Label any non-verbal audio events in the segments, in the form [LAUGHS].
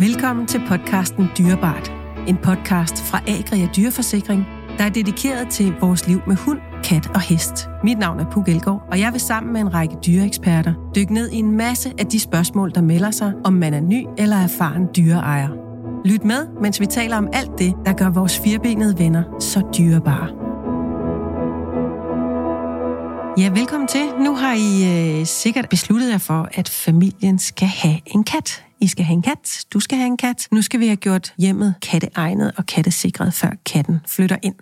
Velkommen til podcasten Dyrebart. En podcast fra Agria Dyreforsikring, der er dedikeret til vores liv med hund, kat og hest. Mit navn er Puk Elgård, og jeg vil sammen med en række dyreeksperter dykke ned i en masse af de spørgsmål, der melder sig, om man er ny eller erfaren dyreejer. Lyt med, mens vi taler om alt det, der gør vores firbenede venner så dyrebare. Ja, velkommen til. Nu har I øh, sikkert besluttet jer for, at familien skal have en kat. I skal have en kat, du skal have en kat. Nu skal vi have gjort hjemmet katteegnet og kattesikret, før katten flytter ind.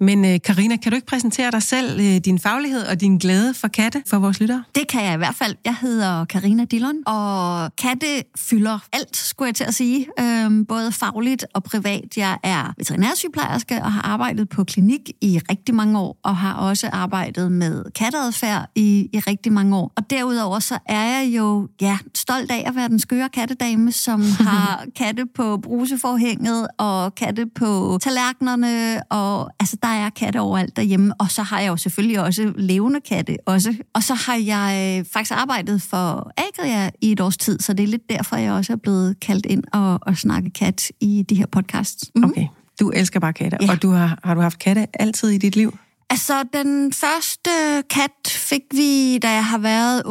Men øh, Karina, kan du ikke præsentere dig selv, øh, din faglighed og din glæde for katte for vores lyttere? Det kan jeg i hvert fald. Jeg hedder Karina Dillon, og katte fylder alt, skulle jeg til at sige. Øhm, både fagligt og privat. Jeg er veterinærsygeplejerske og har arbejdet på klinik i rigtig mange år, og har også arbejdet med katteadfærd i, i rigtig mange år. Og derudover så er jeg jo ja, stolt af at være den skøre kattedame, som [LAUGHS] har katte på bruseforhænget og katte på tallerkenerne, og altså der er katte overalt derhjemme, og så har jeg jo selvfølgelig også levende katte også. Og så har jeg faktisk arbejdet for Agria i et års tid, så det er lidt derfor, jeg også er blevet kaldt ind og, og snakke kat i de her podcasts. Mm-hmm. Okay, du elsker bare katte, ja. og du har, har du haft katte altid i dit liv? Altså, den første kat fik vi, da jeg har været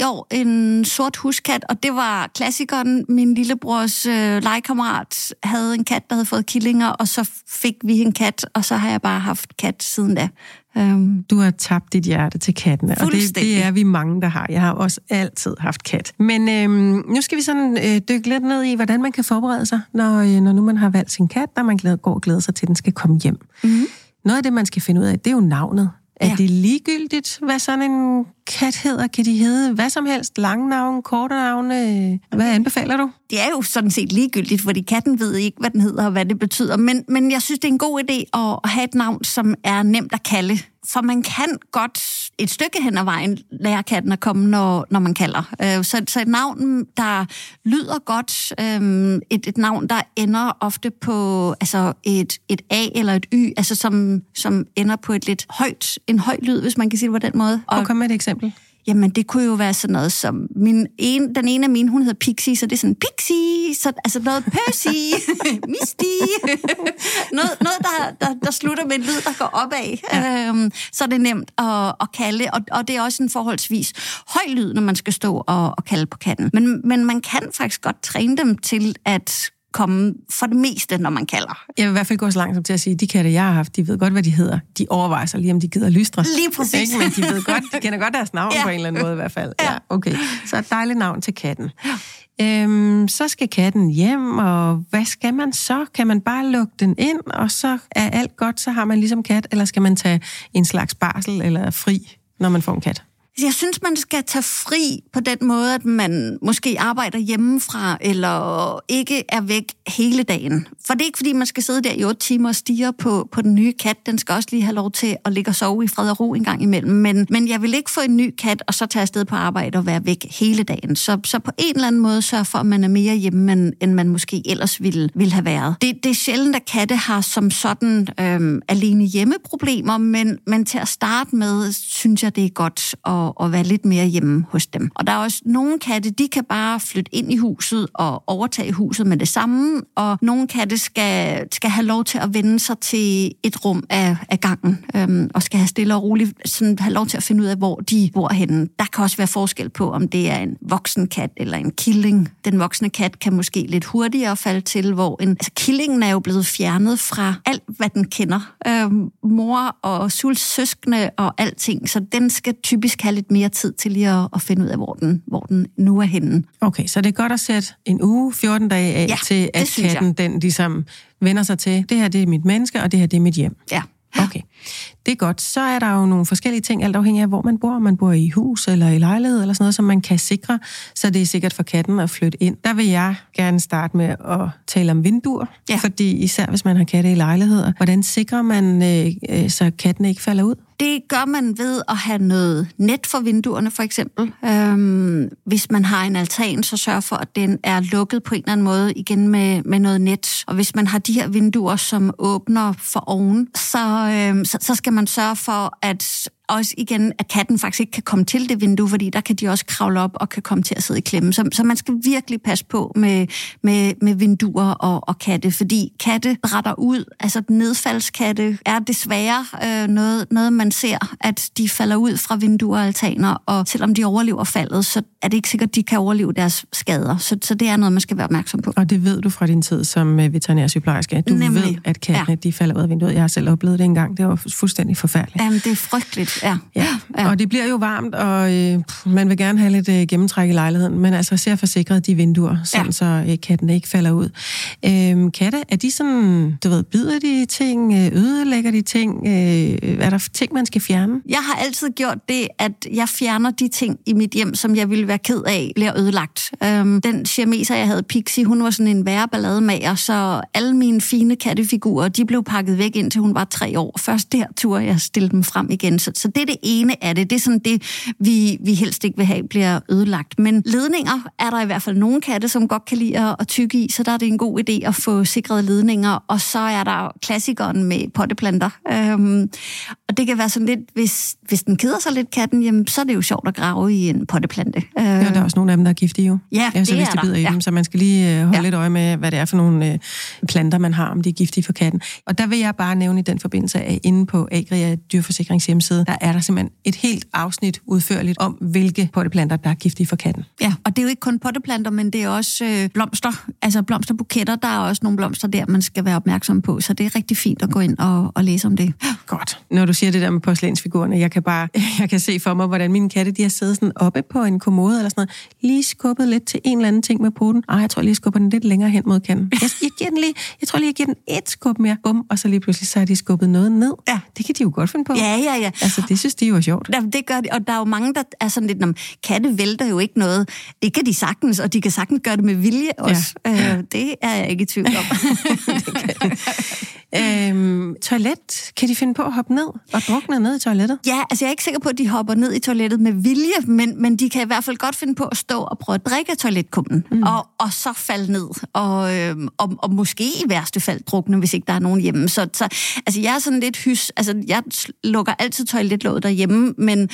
8-9 år, en sort huskat, og det var klassikeren. Min lillebrors øh, legekammerat havde en kat, der havde fået killinger, og så fik vi en kat, og så har jeg bare haft kat siden da. Um, du har tabt dit hjerte til kattene, og det, det er vi mange, der har. Jeg har også altid haft kat. Men øhm, nu skal vi sådan øh, dykke lidt ned i, hvordan man kan forberede sig, når, øh, når nu man har valgt sin kat, og man glæder, går og glæder sig til, at den skal komme hjem. Mm-hmm. Noget af det, man skal finde ud af, det er jo navnet. Er ja. det ligegyldigt, hvad sådan en kat hedder? Kan de hedde hvad som helst? Lange navne, korte navne? Hvad anbefaler du? Det er jo sådan set ligegyldigt, fordi katten ved ikke, hvad den hedder og hvad det betyder. Men, men jeg synes, det er en god idé at have et navn, som er nemt at kalde. For man kan godt et stykke hen ad vejen lærer katten at komme, når, når man kalder. Øh, så, så et navn, der lyder godt, øh, et, et navn, der ender ofte på altså et, et A eller et Y, altså som, som ender på et lidt højt, en høj lyd, hvis man kan sige det på den måde. Og, og kom med et eksempel. Jamen, det kunne jo være sådan noget som... Min en, den ene af mine, hun hedder Pixie, så det er sådan Pixie, så, altså noget Percy, [LAUGHS] Misty, noget, noget der, der, der slutter med en lyd, der går opad. Ja. Øhm, så er det nemt at, at kalde, og, og det er også en forholdsvis høj lyd, når man skal stå og, og kalde på katten. Men, men man kan faktisk godt træne dem til at komme for det meste, når man kalder. Jeg vil i hvert fald gå så langt som til at sige, at de katte, jeg har haft, de ved godt, hvad de hedder. De overvejer sig lige, om de gider lystre. Lige præcis. Ikke? Men de ved godt, de kender godt deres navn [LAUGHS] ja. på en eller anden måde i hvert fald. Ja. ja okay. Så et dejligt navn til katten. Ja. Øhm, så skal katten hjem, og hvad skal man så? Kan man bare lukke den ind, og så er alt godt, så har man ligesom kat, eller skal man tage en slags barsel eller fri, når man får en kat? Altså, jeg synes, man skal tage fri på den måde, at man måske arbejder hjemmefra, eller ikke er væk hele dagen. For det er ikke, fordi man skal sidde der i otte timer og stige på, på den nye kat. Den skal også lige have lov til at ligge og sove i fred og ro en gang imellem. Men, men jeg vil ikke få en ny kat, og så tage afsted på arbejde og være væk hele dagen. Så, så på en eller anden måde sørge for, at man er mere hjemme, end, end man måske ellers ville, ville have været. Det, det er sjældent, at katte har som sådan øhm, alene hjemmeproblemer, men, men til at starte med, synes jeg, det er godt at og, og være lidt mere hjemme hos dem. Og der er også nogle katte, de kan bare flytte ind i huset og overtage huset med det samme, og nogle katte skal, skal have lov til at vende sig til et rum af, af gangen, øhm, og skal have stille og roligt sådan, have lov til at finde ud af, hvor de bor henne. Der kan også være forskel på, om det er en voksen kat eller en killing. Den voksne kat kan måske lidt hurtigere falde til, hvor en, altså killingen er jo blevet fjernet fra alt, hvad den kender. Øhm, mor og Suls søskende og alting, så den skal typisk have lidt mere tid til lige at, at finde ud af, hvor den, hvor den nu er henne. Okay, så det er godt at sætte en uge, 14 dage af ja, til, at katten den ligesom vender sig til, det her det er mit menneske, og det her det er mit hjem. Ja. Okay, det er godt. Så er der jo nogle forskellige ting, alt afhængig af, hvor man bor. Om man bor i hus eller i lejlighed eller sådan noget, som man kan sikre, så det er sikkert for katten at flytte ind. Der vil jeg gerne starte med at tale om vinduer, ja. fordi især hvis man har katte i lejligheder, hvordan sikrer man, øh, øh så katten ikke falder ud? Det gør man ved at have noget net for vinduerne, for eksempel. Øhm, hvis man har en altan, så sørg for, at den er lukket på en eller anden måde, igen med, med noget net. Og hvis man har de her vinduer, som åbner for oven, så, øhm, så, så skal man sørge for, at også igen, at katten faktisk ikke kan komme til det vindue, fordi der kan de også kravle op og kan komme til at sidde i klemme. Så, så man skal virkelig passe på med, med, med vinduer og, og katte, fordi katte brætter ud. Altså nedfaldskatte er desværre øh, noget, noget, man ser, at de falder ud fra vinduer og altaner, og selvom de overlever faldet, så er det ikke sikkert, at de kan overleve deres skader. Så, så det er noget, man skal være opmærksom på. Og det ved du fra din tid som øh, veterinærsygeplejerske. Du Nemlig. ved, at kattene ja. de falder ud af vinduet. Jeg har selv oplevet det engang. Det var fuldstændig forfærdeligt. Jamen, det er frygteligt, ja. ja. ja. Og det bliver jo varmt, og øh, man vil gerne have lidt øh, gennemtræk i lejligheden, men altså ser forsikret de vinduer, sådan ja. så øh, katten ikke falder ud. Øh, katte, er de sådan, du ved, bider de ting, øh, ødelægger de ting? Øh, er der ting, man skal fjerne? Jeg har altid gjort det, at jeg fjerner de ting i mit hjem, som jeg ville være ked af, bliver ødelagt. Øhm, den siameser, jeg havde, Pixie, hun var sådan en værre ballademager, så alle mine fine kattefigurer, de blev pakket væk, indtil hun var tre år. Først der turde jeg stille dem frem igen. Så, så det er det ene af det. Det er sådan det, vi, vi helst ikke vil have, bliver ødelagt. Men ledninger er der i hvert fald nogle katte, som godt kan lide at, tykke i, så der er det en god idé at få sikrede ledninger. Og så er der klassikeren med potteplanter. Øhm, og det kan være sådan lidt, hvis, hvis den keder sig lidt, katten, jamen, så er det jo sjovt at grave i en potteplante. Øh, ja, der er også nogle af dem, der er giftige jo. Ja, ja så det hvis de bider i ja. dem, så man skal lige øh, holde ja. lidt øje med, hvad det er for nogle øh, planter, man har, om de er giftige for katten. Og der vil jeg bare nævne i den forbindelse, at inde på Agria Dyrforsikrings hjemmeside, der er der simpelthen et helt afsnit udførligt om, hvilke potteplanter, der er giftige for katten. Ja, og det er jo ikke kun potteplanter, men det er også øh, blomster, altså blomsterbuketter. Der er også nogle blomster der, man skal være opmærksom på, så det er rigtig fint at gå ind og, og læse om det. Godt. Når du siger det der med porcelænsfigurerne, jeg kan bare [LAUGHS] jeg kan se for mig, hvordan mine katte de har siddet sådan oppe på en kommode eller sådan noget, lige skubbet lidt til en eller anden ting med poten. Ej, jeg tror lige, jeg skubber den lidt længere hen mod kanten. Jeg, jeg, giver den lige, jeg tror lige, jeg giver den et skub mere. Bum, og så lige pludselig så har de skubbet noget ned. Ja. Det kan de jo godt finde på. Ja, ja, ja. Altså, det synes de jo er sjovt. Ja, det gør de, og der er jo mange, der er sådan lidt, katte vælter jo ikke noget. Det kan de sagtens, og de kan sagtens gøre det med vilje også. Ja. Øh, det er jeg ikke i tvivl om. [LAUGHS] Øhm, toilet, kan de finde på at hoppe ned og drukne ned i toilettet? Ja, altså jeg er ikke sikker på, at de hopper ned i toilettet med vilje, men, men de kan i hvert fald godt finde på at stå og prøve at drikke toiletkummen, mm. og, og så falde ned, og, øhm, og, og måske i værste fald drukne, hvis ikke der er nogen hjemme. Så, så altså jeg er sådan lidt hys, altså jeg lukker altid toiletlåget derhjemme, men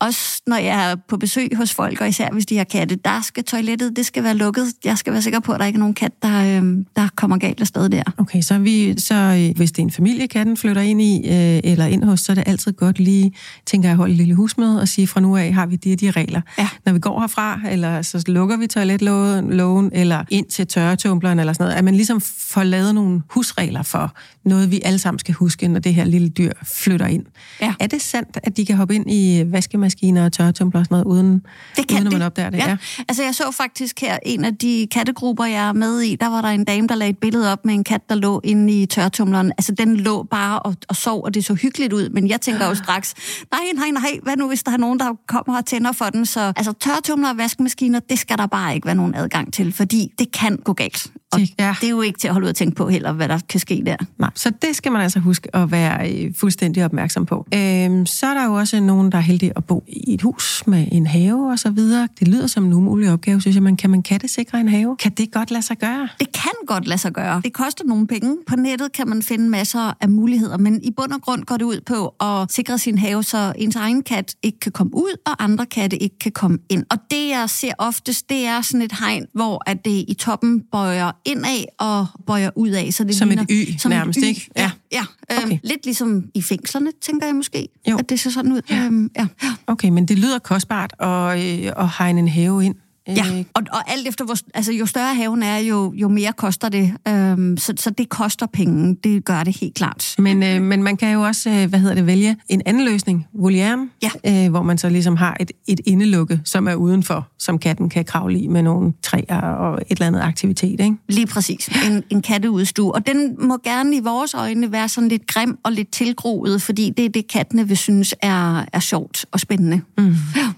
også når jeg er på besøg hos folk, og især hvis de har katte, der skal toilettet, det skal være lukket. Jeg skal være sikker på, at der ikke er nogen kat, der, øh, der kommer galt afsted der. Okay, så, vi, så øh, hvis det er en familie, katten flytter ind i, øh, eller ind hos, så er det altid godt lige, tænker jeg, at holde et lille husmøde og sige, fra nu af har vi de de regler. Ja. Når vi går herfra, eller så lukker vi toiletlågen, eller ind til tørretumbleren, eller sådan noget, at man ligesom får lavet nogle husregler for noget, vi alle sammen skal huske, når det her lille dyr flytter ind. Ja. Er det sandt, at de kan hoppe ind i vaskemaskinen vaskemaskiner og tørretumbler og sådan noget, uden, det kan uden at man opdager det. Ja. ja. Altså jeg så faktisk her en af de kattegrupper, jeg er med i, der var der en dame, der lagde et billede op med en kat, der lå inde i tørretumbleren. Altså den lå bare og, og sov, og det så hyggeligt ud, men jeg tænker jo straks, nej, nej, nej, hvad nu hvis der er nogen, der kommer og tænder for den? Så altså tørretumler og vaskemaskiner, det skal der bare ikke være nogen adgang til, fordi det kan gå galt. Og ja. det er jo ikke til at holde ud at tænke på heller, hvad der kan ske der. Nej, så det skal man altså huske at være øh, fuldstændig opmærksom på. Øhm, så er der jo også nogen, der er heldige at bo i et hus med en have og så videre. Det lyder som en umulig opgave, synes jeg. Men kan man kattesikre en have? Kan det godt lade sig gøre? Det kan godt lade sig gøre. Det koster nogle penge. På nettet kan man finde masser af muligheder, men i bund og grund går det ud på at sikre sin have, så ens egen kat ikke kan komme ud, og andre katte ikke kan komme ind. Og det, jeg ser oftest, det er sådan et hegn, hvor at det i toppen bøjer indad og bøjer ud af. Så det som ligner, et y som nærmest, et y. ikke? Ja, ja. Øhm, okay. lidt ligesom i fængslerne, tænker jeg måske, jo. at det ser sådan ud. Ja. Øhm, ja. Okay, men det lyder kostbart at, øh, at hegne en have ind. Ja, øh, og, og alt efter, hvor, altså, jo større haven er, jo, jo mere koster det. Øhm, så, så det koster penge, det gør det helt klart. Men, øh, men man kan jo også, øh, hvad hedder det, vælge en anden løsning, volieren, ja. øh, hvor man så ligesom har et, et indelukke, som er udenfor, som katten kan kravle i med nogle træer og et eller andet aktivitet, ikke? Lige præcis. En, en katteudstue. Og den må gerne i vores øjne være sådan lidt grim og lidt tilgroet, fordi det er det, kattene vil synes er, er sjovt og spændende. Mm.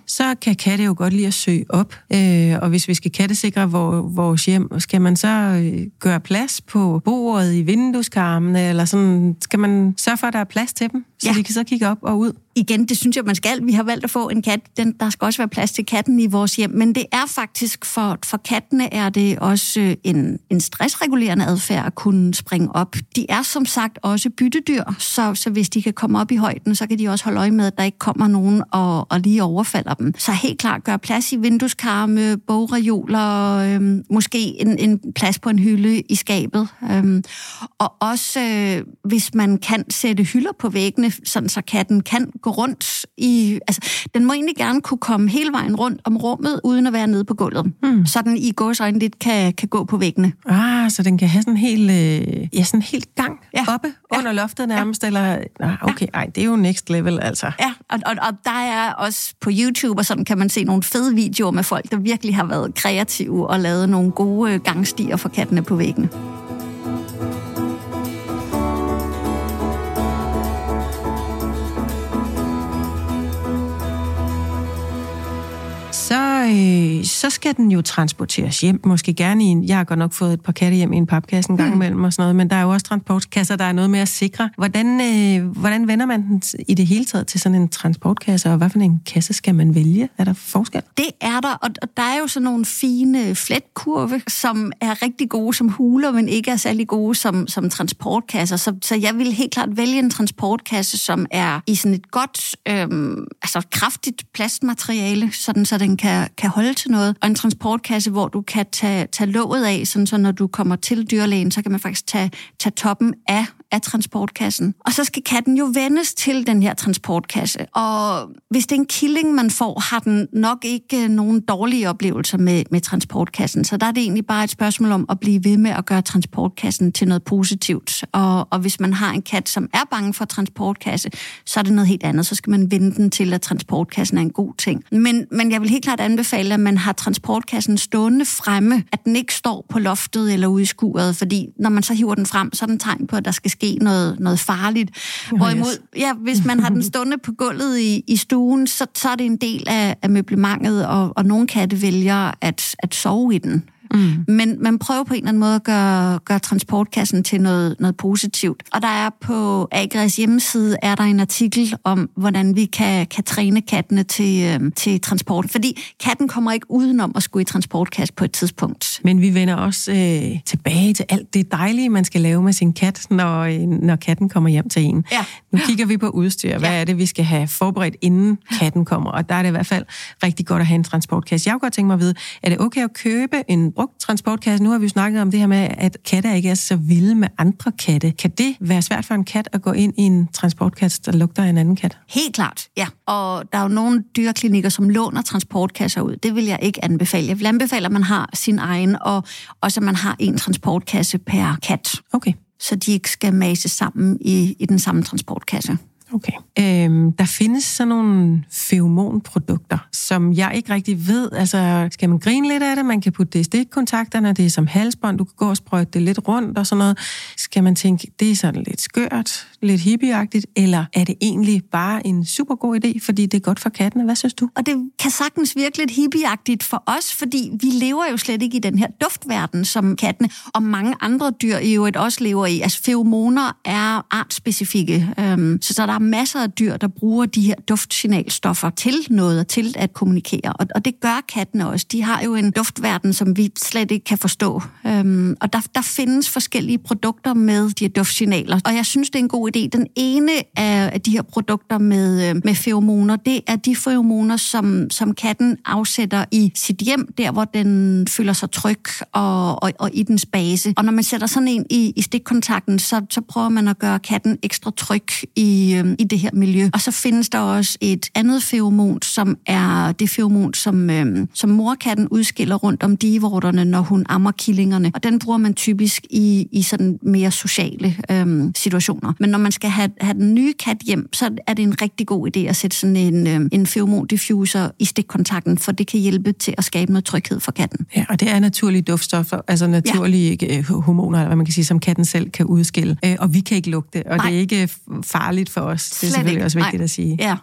Så kan katte jo godt lide at søge op, øh, Øh, og hvis vi skal kattesikre vores hjem, skal man så øh, gøre plads på bordet i vindueskarmene, eller sådan, skal man sørge for, at der er plads til dem? Så ja. de kan så kigge op og ud. Igen, det synes jeg, man skal. Vi har valgt at få en kat. Den, der skal også være plads til katten i vores hjem. Men det er faktisk, for, for kattene er det også øh, en, en stressregulerende adfærd at kunne springe op. De er som sagt også byttedyr, så, så hvis de kan komme op i højden, så kan de også holde øje med, at der ikke kommer nogen og, og lige overfalder dem. Så helt klart gør plads i vindueskarme, bogreoler, øhm, måske en, en plads på en hylde i skabet. Øhm, og også, øh, hvis man kan sætte hylder på væggene, sådan så katten kan gå rundt i... Altså, den må egentlig gerne kunne komme hele vejen rundt om rummet, uden at være nede på gulvet. Hmm. Så den i gåsøjne lidt kan, kan gå på væggene. Ah, så den kan have sådan en helt, øh, ja, sådan en helt gang ja. oppe ja. under loftet nærmest, ja. eller... Ah, okay, ej, det er jo next level, altså. Ja, og, og, og der er også på YouTube, og sådan kan man se nogle fede videoer med folk, der virkelig har været kreative og lavet nogle gode gangstier for kattene på væggene. Øh, så skal den jo transporteres hjem. Måske gerne i en... Jeg har godt nok fået et par katte hjem i en papkasse en gang mm. imellem og sådan noget, men der er jo også transportkasser, der er noget med at sikre. Hvordan, øh, hvordan vender man den i det hele taget til sådan en transportkasse, og hvad for en kasse skal man vælge? Er der forskel? Det er der, og, der er jo sådan nogle fine fletkurve, som er rigtig gode som huler, men ikke er særlig gode som, som transportkasser. Så, så jeg vil helt klart vælge en transportkasse, som er i sådan et godt, øhm, altså kraftigt plastmateriale, sådan så den kan, kan holde til noget, og en transportkasse, hvor du kan tage, tage låget af, sådan så når du kommer til dyrlægen, så kan man faktisk tage, tage toppen af af transportkassen. Og så skal katten jo vendes til den her transportkasse. Og hvis det er en killing, man får, har den nok ikke øh, nogen dårlige oplevelser med, med transportkassen. Så der er det egentlig bare et spørgsmål om at blive ved med at gøre transportkassen til noget positivt. Og, og hvis man har en kat, som er bange for transportkasse, så er det noget helt andet. Så skal man vende den til, at transportkassen er en god ting. Men, men jeg vil helt klart anbefale, at man har transportkassen stående fremme, at den ikke står på loftet eller ude i skuret, fordi når man så hiver den frem, så er den tegn på, at der skal ske noget, noget farligt. Hvorimod, ja, hvis man har den [LAUGHS] stående på gulvet i, i stuen, så, så er det en del af, af møblementet, og, og nogle katte vælger at, at sove i den. Mm. Men man prøver på en eller anden måde at gøre, gøre transportkassen til noget, noget positivt. Og der er på Agres hjemmeside er der en artikel om, hvordan vi kan, kan træne kattene til, øh, til transport. Fordi katten kommer ikke udenom at skulle i transportkasse på et tidspunkt. Men vi vender også øh, tilbage til alt det dejlige, man skal lave med sin kat, når, øh, når katten kommer hjem til en. Ja. Nu kigger vi på udstyr. Hvad ja. er det, vi skal have forberedt, inden katten kommer? Og der er det i hvert fald rigtig godt at have en transportkasse. Jeg kunne godt tænke mig at vide, er det okay at købe en brugt transportkasse. Nu har vi jo snakket om det her med, at katte ikke er så vilde med andre katte. Kan det være svært for en kat at gå ind i en transportkasse, der lugter af en anden kat? Helt klart, ja. Og der er jo nogle dyreklinikker, som låner transportkasser ud. Det vil jeg ikke anbefale. Jeg vil anbefale, at man har sin egen, og også at man har en transportkasse per kat. Okay. Så de ikke skal mase sammen i, i den samme transportkasse. Okay. Øhm, der findes sådan nogle feromonprodukter, som jeg ikke rigtig ved. Altså, skal man grine lidt af det? Man kan putte det i stikkontakterne, det er som halsbånd, du kan gå og sprøjte det lidt rundt og sådan noget. Skal man tænke, det er sådan lidt skørt, lidt hippieagtigt, eller er det egentlig bare en super god idé, fordi det er godt for kattene? Hvad synes du? Og det kan sagtens virke lidt hippieagtigt for os, fordi vi lever jo slet ikke i den her duftverden som kattene, og mange andre dyr i øvrigt også lever i. Altså, feromoner er artspecifikke, øhm, så, der er masser af dyr, der bruger de her duftsignalstoffer til noget og til at kommunikere. Og, og det gør kattene også. De har jo en duftverden, som vi slet ikke kan forstå. Øhm, og der, der findes forskellige produkter med de her duftsignaler. Og jeg synes, det er en god idé. Den ene af de her produkter med, øh, med feromoner, det er de feromoner, som, som katten afsætter i sit hjem, der hvor den føler sig tryg og, og, og i dens base. Og når man sætter sådan en i, i stikkontakten, så, så prøver man at gøre katten ekstra tryg i, øh, i det her miljø. Og så findes der også et andet feromon, som er det feromon, som, øh, som morkatten udskiller rundt om divorterne, når hun ammer killingerne. Og den bruger man typisk i, i sådan mere sociale øh, situationer. Men når man skal have, have den nye kat hjem, så er det en rigtig god idé at sætte sådan en, øh, en feromondiffuser i stikkontakten, for det kan hjælpe til at skabe noget tryghed for katten. Ja, og det er naturlige duftstoffer, altså naturlige ja. Øh, hormoner, eller hvad man kan sige, som katten selv kan udskille. Øh, og vi kan ikke lugte, og Nej. det er ikke farligt for os. Det er Slet selvfølgelig ikke. også vigtigt Nej. at sige. Ja.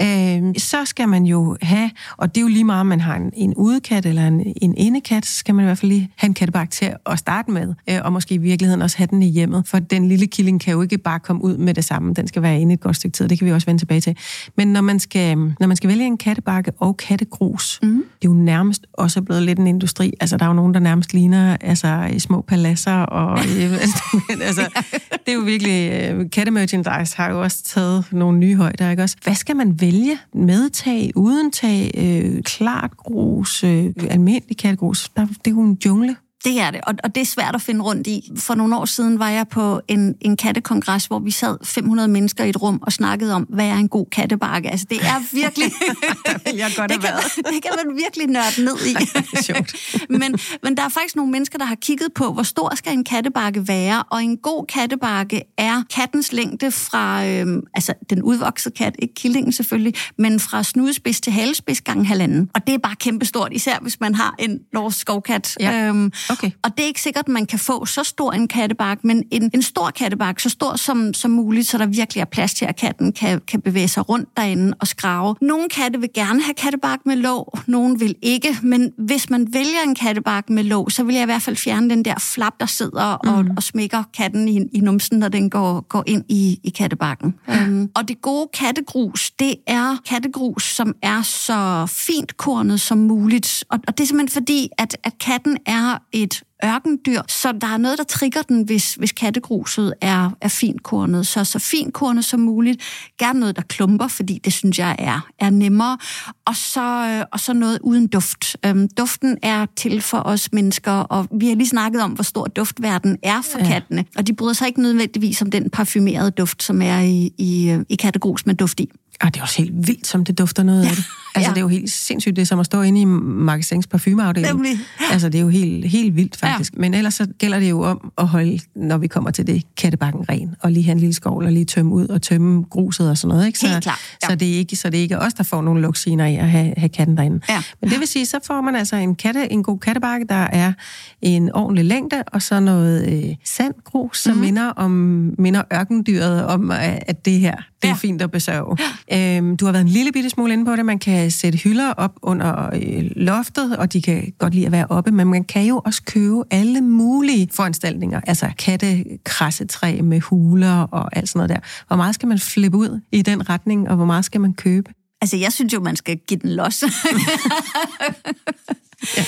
Øh, så skal man jo have, og det er jo lige meget, om man har en, en udekat eller en, en indekat, så skal man i hvert fald lige have en kattebak til at starte med, øh, og måske i virkeligheden også have den i hjemmet, for den lille killing kan jo ikke bare komme ud med det samme. Den skal være inde et godt stykke tid, det kan vi også vende tilbage til. Men når man skal, når man skal vælge en kattebakke og kattegrus, mm. det er jo nærmest også blevet lidt en industri. Altså, der er jo nogen, der nærmest ligner altså, i små paladser, og [LAUGHS] altså, det er jo virkelig, kattemerchandise har jo også taget nogle nye højder, ikke også? Hvad skal man vælge? Medtag, uden tag, øh, klart grus, øh, almindelig kattegrus? Der, det er jo en jungle. Det er det, og, og det er svært at finde rundt i. For nogle år siden var jeg på en, en kattekongres, hvor vi sad 500 mennesker i et rum og snakkede om, hvad er en god kattebakke. Altså, det er virkelig... [LAUGHS] det, jeg godt [LAUGHS] det, kan, det kan man virkelig nørde ned i. [LAUGHS] men, men der er faktisk nogle mennesker, der har kigget på, hvor stor skal en kattebakke være, og en god kattebakke er kattens længde fra, øhm, altså den udvoksede kat, ikke killingen selvfølgelig, men fra snudespids til halespids gang halvanden. Og det er bare kæmpestort, især hvis man har en norsk skovkat. Ja. Øhm, Okay. Og det er ikke sikkert, at man kan få så stor en kattebark, men en, en stor kattebark, så stor som, som muligt, så der virkelig er plads til, at katten kan, kan bevæge sig rundt derinde og skrave. Nogle katte vil gerne have kattebark med låg, nogle vil ikke, men hvis man vælger en kattebark med låg, så vil jeg i hvert fald fjerne den der flap, der sidder og, mm. og smækker katten i, i numsen, når den går, går ind i, i kattebakken. Um, og det gode kattegrus, det er kattegrus, som er så fint kornet som muligt. Og, og det er simpelthen fordi, at, at katten er et ørkendyr, så der er noget, der trigger den, hvis, hvis kattegruset er, er finkornet. Så så finkornet som muligt. Gerne noget, der klumper, fordi det synes jeg er, er nemmere. Og så, og så noget uden duft. Øhm, duften er til for os mennesker, og vi har lige snakket om, hvor stor duftverden er for ja. kattene. Og de bryder sig ikke nødvendigvis om den parfumerede duft, som er i, i, i kattegrus med duft i. Og det er også helt vildt, som det dufter noget ja. af det. [LAUGHS] Altså, ja. det er jo helt sindssygt, det er som at stå inde i Magasins parfumeafdeling. Nemlig. Altså, det er jo helt, helt vildt, faktisk. Ja. Men ellers så gælder det jo om at holde, når vi kommer til det, kattebakken ren, og lige have en lille skovl, og lige tømme ud, og tømme gruset og sådan noget, ikke? Så, helt klart. Ja. Så, det er ikke, så det er ikke os, der får nogle luksiner i at have, have katten derinde. Ja. Men det vil sige, så får man altså en, katte, en god kattebakke, der er en ordentlig længde, og så noget øh, sandgrus, som mm. minder, om, minder ørkendyret om, at det her, det er ja. fint at besøge. Ja. Øhm, du har været en lille bitte smule inde på det. Man kan sætte hylder op under øh, loftet, og de kan godt lide at være oppe, men man kan jo også købe alle mulige foranstaltninger. Altså kattekrassetræ med huler og alt sådan noget der. Hvor meget skal man flippe ud i den retning, og hvor meget skal man købe? Altså, jeg synes jo, man skal give den los. [LAUGHS] Ja.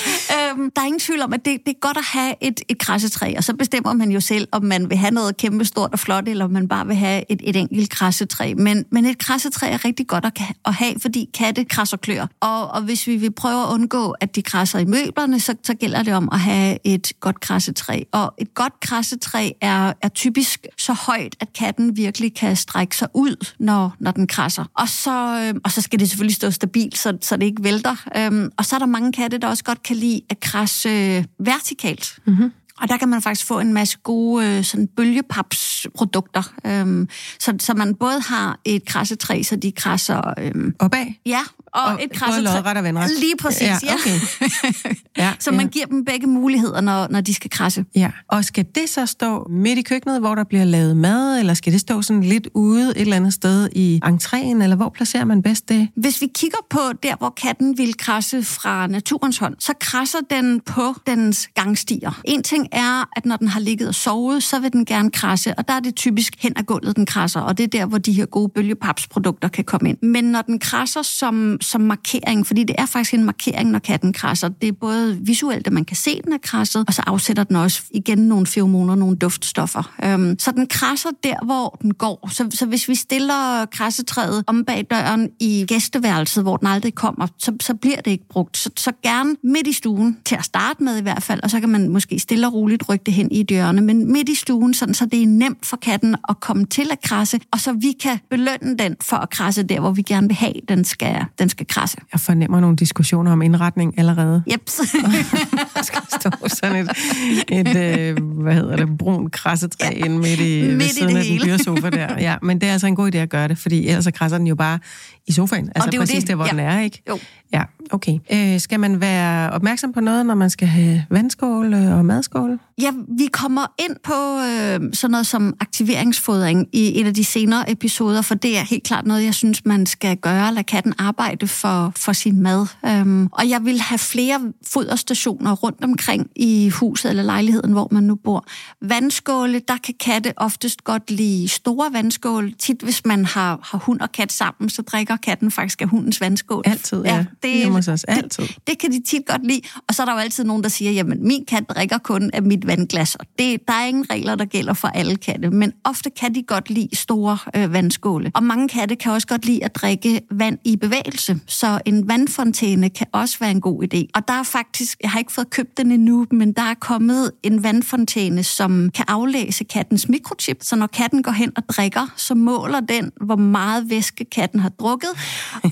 øhm, der er ingen tvivl om, at det, det er godt at have et, et krassetræ, og så bestemmer man jo selv, om man vil have noget kæmpe stort og flot, eller om man bare vil have et, et enkelt krassetræ. Men, men et krassetræ er rigtig godt at, at have, fordi katte krasser klør. Og, og hvis vi vil prøve at undgå, at de krasser i møblerne, så, så gælder det om at have et godt krassetræ. Og et godt krassetræ er, er typisk så højt, at katten virkelig kan strække sig ud, når, når den krasser. Og så, øh, og så skal det selvfølgelig stå stabilt, så, så det ikke vælter. Øhm, og så er der mange katte, der også godt kan lide at krasse øh, vertikalt. Mm-hmm. Og der kan man faktisk få en masse gode øh, sådan bølgepapsprodukter. Øhm, så, så man både har et krassetræ, så de krasser... Øhm, Opad? Ja, og, og et krassetræ... Både og vandret? Lige præcis, ja. Okay. [LAUGHS] ja så man ja. giver dem begge muligheder, når, når de skal krasse. Ja, og skal det så stå midt i køkkenet, hvor der bliver lavet mad, eller skal det stå sådan lidt ude et eller andet sted i entréen, eller hvor placerer man bedst det? Hvis vi kigger på der, hvor katten vil krasse fra naturens hånd, så krasser den på dens gangstier. En ting er, at når den har ligget og sovet, så vil den gerne krasse, og der er det typisk hen ad gulvet, den krasser, og det er der, hvor de her gode bølgepapsprodukter kan komme ind. Men når den krasser som, som markering, fordi det er faktisk en markering, når katten krasser, det er både visuelt, at man kan se, at den er krasset, og så afsætter den også igen nogle feromoner, nogle duftstoffer. Øhm, så den krasser der, hvor den går. Så, så hvis vi stiller krassetræet om bag døren i gæsteværelset, hvor den aldrig kommer, så, så bliver det ikke brugt. Så, så gerne midt i stuen, til at starte med i hvert fald, og så kan man måske stille og roligt rykke det hen i dørene, men midt i stuen, sådan, så det er nemt for katten at komme til at krasse, og så vi kan belønne den for at krasse der, hvor vi gerne vil have, den skal, den skal krasse. Jeg fornemmer nogle diskussioner om indretning allerede. Jeps. [LAUGHS] der skal stå sådan et, et øh, hvad hedder det, brun krassetræ ja. ind midt i, midt siden i af den dyre sofa der. Ja, men det er altså en god idé at gøre det, fordi ellers så krasser den jo bare i sofaen. Altså det præcis det. der, hvor ja. den er, ikke? Jo. Ja, okay. Øh, skal man være opmærksom på noget, når man skal have vandskål og madskål? Ja, vi kommer ind på øh, sådan noget som aktiveringsfodring i et af de senere episoder, for det er helt klart noget, jeg synes, man skal gøre. Lad katten arbejde for, for sin mad. Øhm, og jeg vil have flere foderstationer rundt omkring i huset eller lejligheden, hvor man nu bor. Vandskåle, der kan katte oftest godt lide store vandskåle. Tit, hvis man har, har hund og kat sammen, så drikker katten faktisk af hundens vandskål. Altid, ja. ja det, er også, altid. Det, det kan de tit godt lide. Og så er der jo altid nogen, der siger, jamen min kat drikker kun af mit vandglas. Og det, der er ingen regler, der gælder for alle katte, men ofte kan de godt lide store øh, vandskåle. Og mange katte kan også godt lide at drikke vand i bevægelse, så en vandfontæne kan også være en god idé. Og der er faktisk, jeg har ikke fået købt den endnu, men der er kommet en vandfontæne, som kan aflæse kattens mikrochip, så når katten går hen og drikker, så måler den, hvor meget væske katten har drukket.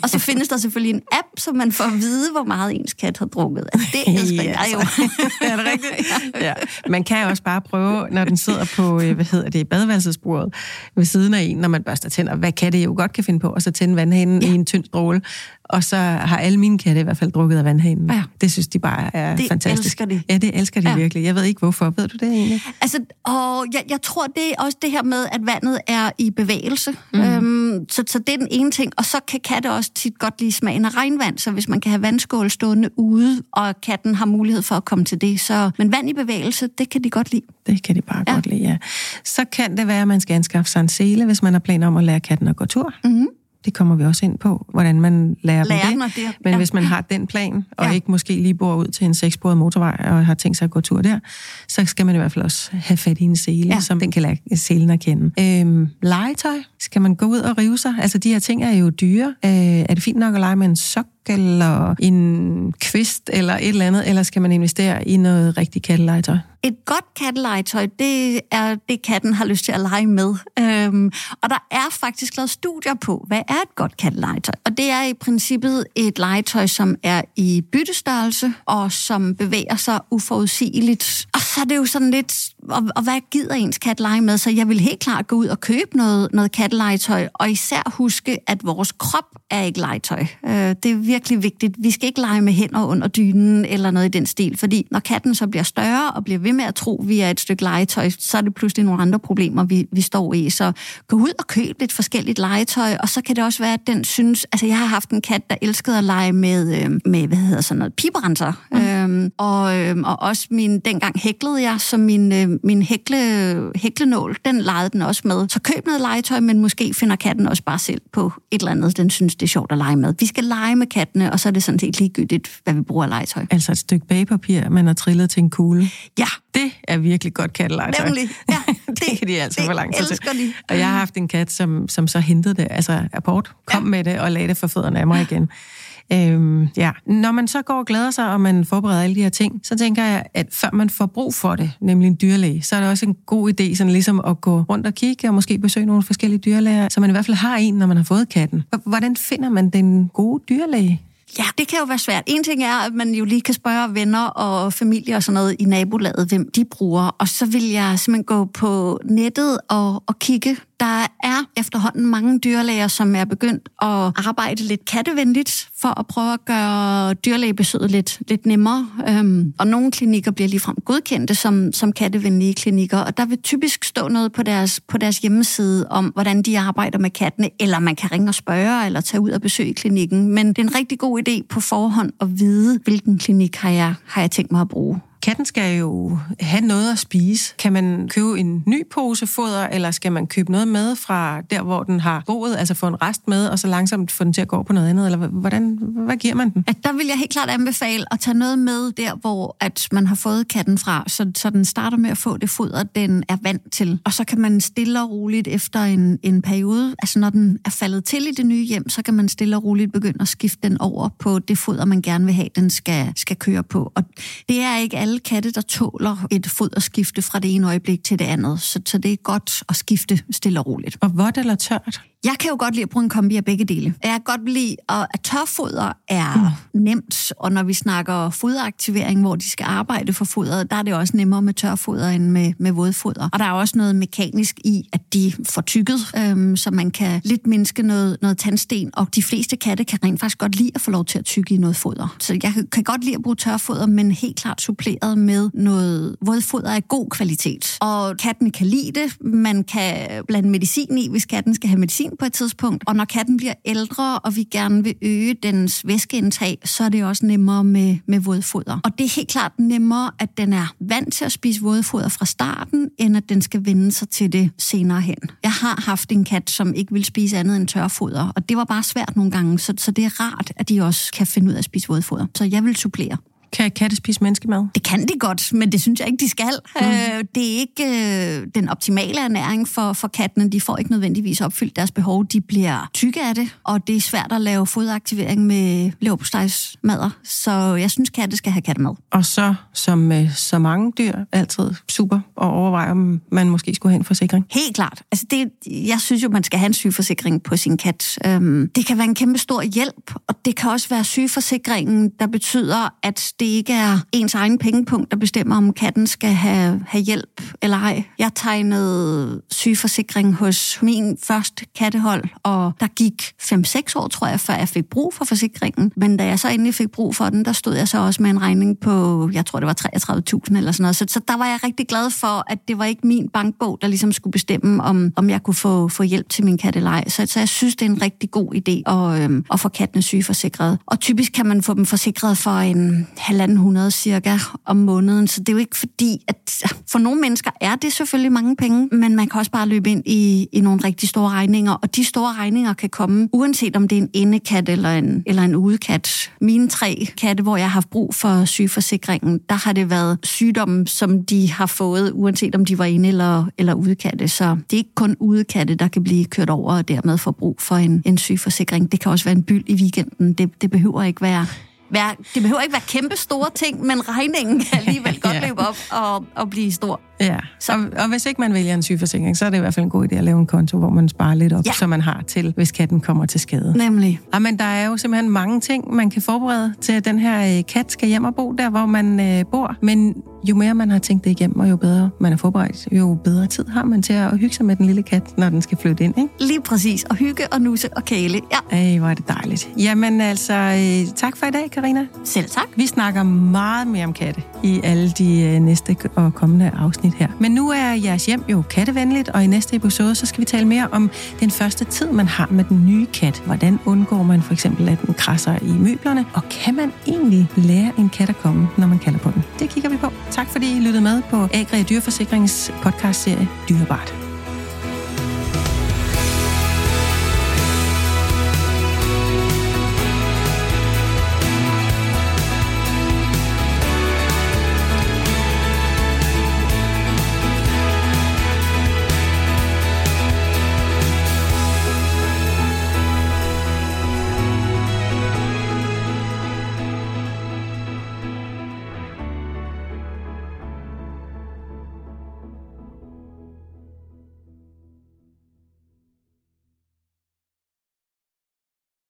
Og så findes der selvfølgelig en app, så man får at vide, hvor meget ens kat har drukket. Altså, det [LAUGHS] elsker jeg jo. [LAUGHS] er det rigtigt? Ja. Man kan også bare prøve, når den sidder på, øh, hvad hedder det, badeværelsesbordet ved siden af en, når man børster tænder. Hvad katte jo godt kan finde på, og så tænde vandhanen ja. i en tynd stråle. Og så har alle mine katte i hvert fald drukket af vandhanen. Ja. Det synes de bare er det fantastisk. elsker de. Ja, det elsker de ja. virkelig. Jeg ved ikke hvorfor. Ved du det egentlig? Altså, og jeg, jeg tror, det er også det her med, at vandet er i bevægelse. Mm. Øhm, så, så det er den ene ting. Og så kan katte også tit godt lide smagen af regnvand. Så hvis man kan have vandskål stående ude, og katten har mulighed for at komme til det. Så, men vand i bevægelse, det kan de godt lide. Det kan de bare ja. godt lide, ja. Så kan det være, at man skal anskaffe sig en sele, hvis man har planer om at lære katten at gå tur. Mm-hmm. Det kommer vi også ind på, hvordan man lærer, lærer dem det. det. Men ja. hvis man har den plan, og ja. ikke måske lige bor ud til en seksbordet motorvej, og har tænkt sig at gå tur der, så skal man i hvert fald også have fat i en sele, ja. som den kan lære selen at kende. Øhm, legetøj. Skal man gå ud og rive sig? Altså, de her ting er jo dyre. Øh, er det fint nok at lege med en sok eller en kvist eller et eller andet, eller skal man investere i noget rigtig kattelegetøj? Et godt kattelegetøj, det er det, katten har lyst til at lege med. Øhm, og der er faktisk lavet studier på, hvad er et godt kattelegetøj? Og det er i princippet et legetøj, som er i byttestørrelse, og som bevæger sig uforudsigeligt. Og så er det jo sådan lidt, og, og hvad gider ens kat lege med? Så jeg vil helt klart gå ud og købe noget, noget kattelegetøj, og især huske, at vores krop er ikke legetøj. Øh, det er virkelig vigtigt. Vi skal ikke lege med hænder under dynen eller noget i den stil, fordi når katten så bliver større og bliver ved med at tro, at vi er et stykke legetøj, så er det pludselig nogle andre problemer, vi, vi står i. Så gå ud og køb lidt forskelligt legetøj, og så kan det også være, at den synes... Altså, jeg har haft en kat, der elskede at lege med, øh, med hvad hedder sådan noget, piberenser. Mm. Øhm, og, øh, og også min... Dengang hæklede jeg, så min, øh, min hækle, hæklenål, den legede den også med. Så køb noget legetøj, men måske finder katten også bare selv på et eller andet, den synes, det er sjovt at lege med. Vi skal lege med kattene, og så er det sådan set ligegyldigt, hvad vi bruger af legetøj. Altså et stykke bagepapir, man har trillet til en kugle. Ja. Det er virkelig godt kattelegetøj. Nemlig, ja. [LAUGHS] Det, det kan de altså det for lang tid til. De. Og jeg har haft en kat, som, som så hentede det, altså apport, kom ja. med det og lagde det for fødderne af mig igen. Øhm, ja. Når man så går og glæder sig, og man forbereder alle de her ting, så tænker jeg, at før man får brug for det, nemlig en dyrlæge, så er det også en god idé sådan ligesom at gå rundt og kigge og måske besøge nogle forskellige dyrlæger, så man i hvert fald har en, når man har fået katten. Hvordan finder man den gode dyrlæge? Ja, det kan jo være svært. En ting er, at man jo lige kan spørge venner og familie og sådan noget i nabolaget, hvem de bruger. Og så vil jeg simpelthen gå på nettet og, og kigge der er efterhånden mange dyrlæger, som er begyndt at arbejde lidt kattevenligt for at prøve at gøre dyrlægebesøget lidt, lidt nemmere. Øhm, og nogle klinikker bliver ligefrem godkendte som, som kattevenlige klinikker, og der vil typisk stå noget på deres, på deres hjemmeside om, hvordan de arbejder med kattene, eller man kan ringe og spørge, eller tage ud og besøge klinikken. Men det er en rigtig god idé på forhånd at vide, hvilken klinik har jeg, har jeg tænkt mig at bruge. Katten skal jo have noget at spise. Kan man købe en ny pose foder, eller skal man købe noget med fra der, hvor den har boet, altså få en rest med, og så langsomt få den til at gå på noget andet? Eller hvordan, hvad giver man den? At der vil jeg helt klart anbefale at tage noget med der, hvor at man har fået katten fra, så, så den starter med at få det foder, den er vant til. Og så kan man stille og roligt efter en, en periode, altså når den er faldet til i det nye hjem, så kan man stille og roligt begynde at skifte den over på det foder, man gerne vil have, den skal, skal køre på. Og det er ikke alle katte, der tåler et foderskifte fra det ene øjeblik til det andet. Så, så det er godt at skifte stille og roligt. Og vådt eller tørt? Jeg kan jo godt lide at bruge en kombi af begge dele. Jeg kan godt lide, at tørfoder er mm. nemt, og når vi snakker foderaktivering, hvor de skal arbejde for fodret, der er det også nemmere med tørfoder end med, med vådfoder. Og der er også noget mekanisk i, at de får tykket, øhm, så man kan lidt mindske noget, noget tandsten, og de fleste katte kan rent faktisk godt lide at få lov til at tykke i noget foder. Så jeg kan godt lide at bruge tørfoder, men helt klart suppleret med noget vådfoder af god kvalitet. Og katten kan lide det. Man kan blande medicin i, hvis katten skal have medicin på et tidspunkt. Og når katten bliver ældre, og vi gerne vil øge dens væskeindtag, så er det også nemmere med, med vådfoder. Og det er helt klart nemmere, at den er vant til at spise vådfoder fra starten, end at den skal vende sig til det senere hen. Jeg har haft en kat, som ikke vil spise andet end tørfoder, og det var bare svært nogle gange, så, så det er rart, at de også kan finde ud af at spise vådfoder. Så jeg vil supplere. Kan katte spise menneskemad? Det kan de godt, men det synes jeg ikke, de skal. Mm. Øh, det er ikke øh, den optimale ernæring for, for kattene. De får ikke nødvendigvis opfyldt deres behov. De bliver tykke af det, og det er svært at lave fodaktivering med leverpostejsmadder. Så jeg synes, katte skal have kattemad. Og så, som med så mange dyr, altid super at overveje, om man måske skulle have en forsikring? Helt klart. Altså det, jeg synes jo, man skal have en sygeforsikring på sin kat. Øhm, det kan være en kæmpe stor hjælp, og det kan også være sygeforsikringen, der betyder, at det ikke er ens egen pengepunkt, der bestemmer, om katten skal have, have hjælp eller ej. Jeg tegnede sygeforsikring hos min første kattehold, og der gik 5-6 år, tror jeg, før jeg fik brug for forsikringen. Men da jeg så endelig fik brug for den, der stod jeg så også med en regning på, jeg tror det var 33.000 eller sådan noget. Så, så der var jeg rigtig glad for, at det var ikke min bankbog, der ligesom skulle bestemme, om, om jeg kunne få, få hjælp til min kattelej. Så, så jeg synes, det er en rigtig god idé at, øhm, at få kattene sygeforsikret. Og typisk kan man få dem forsikret for en halvanden hundrede cirka om måneden, så det er jo ikke fordi, at for nogle mennesker er det selvfølgelig mange penge, men man kan også bare løbe ind i, i nogle rigtig store regninger, og de store regninger kan komme, uanset om det er en indekat eller en, eller en udekat. Mine tre katte, hvor jeg har haft brug for sygeforsikringen, der har det været sygdomme, som de har fået, uanset om de var inde eller, eller udekatte. Så det er ikke kun udekatte, der kan blive kørt over og dermed få brug for en, en sygeforsikring. Det kan også være en byld i weekenden. Det, det behøver ikke være være, det behøver ikke være kæmpe store ting, men regningen kan alligevel [LAUGHS] godt ja. løbe op og, og blive stor. Ja, så. Og, og hvis ikke man vælger en sygeforsikring, så er det i hvert fald en god idé at lave en konto, hvor man sparer lidt op, ja. så man har til, hvis katten kommer til skade. Nemlig. Ja, men der er jo simpelthen mange ting, man kan forberede til, at den her øh, kat skal hjem og bo der, hvor man øh, bor. Men jo mere man har tænkt det igennem, og jo bedre man er forberedt, jo bedre tid har man til at hygge sig med den lille kat, når den skal flytte ind. Ikke? Lige præcis. Og hygge og nusse og kæle. Ja. Ej, hvor er det dejligt. Jamen altså, øh, tak for i dag, Karina. Selv tak. Vi snakker meget mere om katte i alle de øh, næste og kommende afsnit her. Men nu er jeres hjem jo kattevenligt, og i næste episode, så skal vi tale mere om den første tid, man har med den nye kat. Hvordan undgår man for eksempel, at den krasser i møblerne? Og kan man egentlig lære en kat at komme, når man kalder på den? Det kigger vi på. Tak fordi I lyttede med på Agri Dyreforsikrings podcastserie Dyrebart.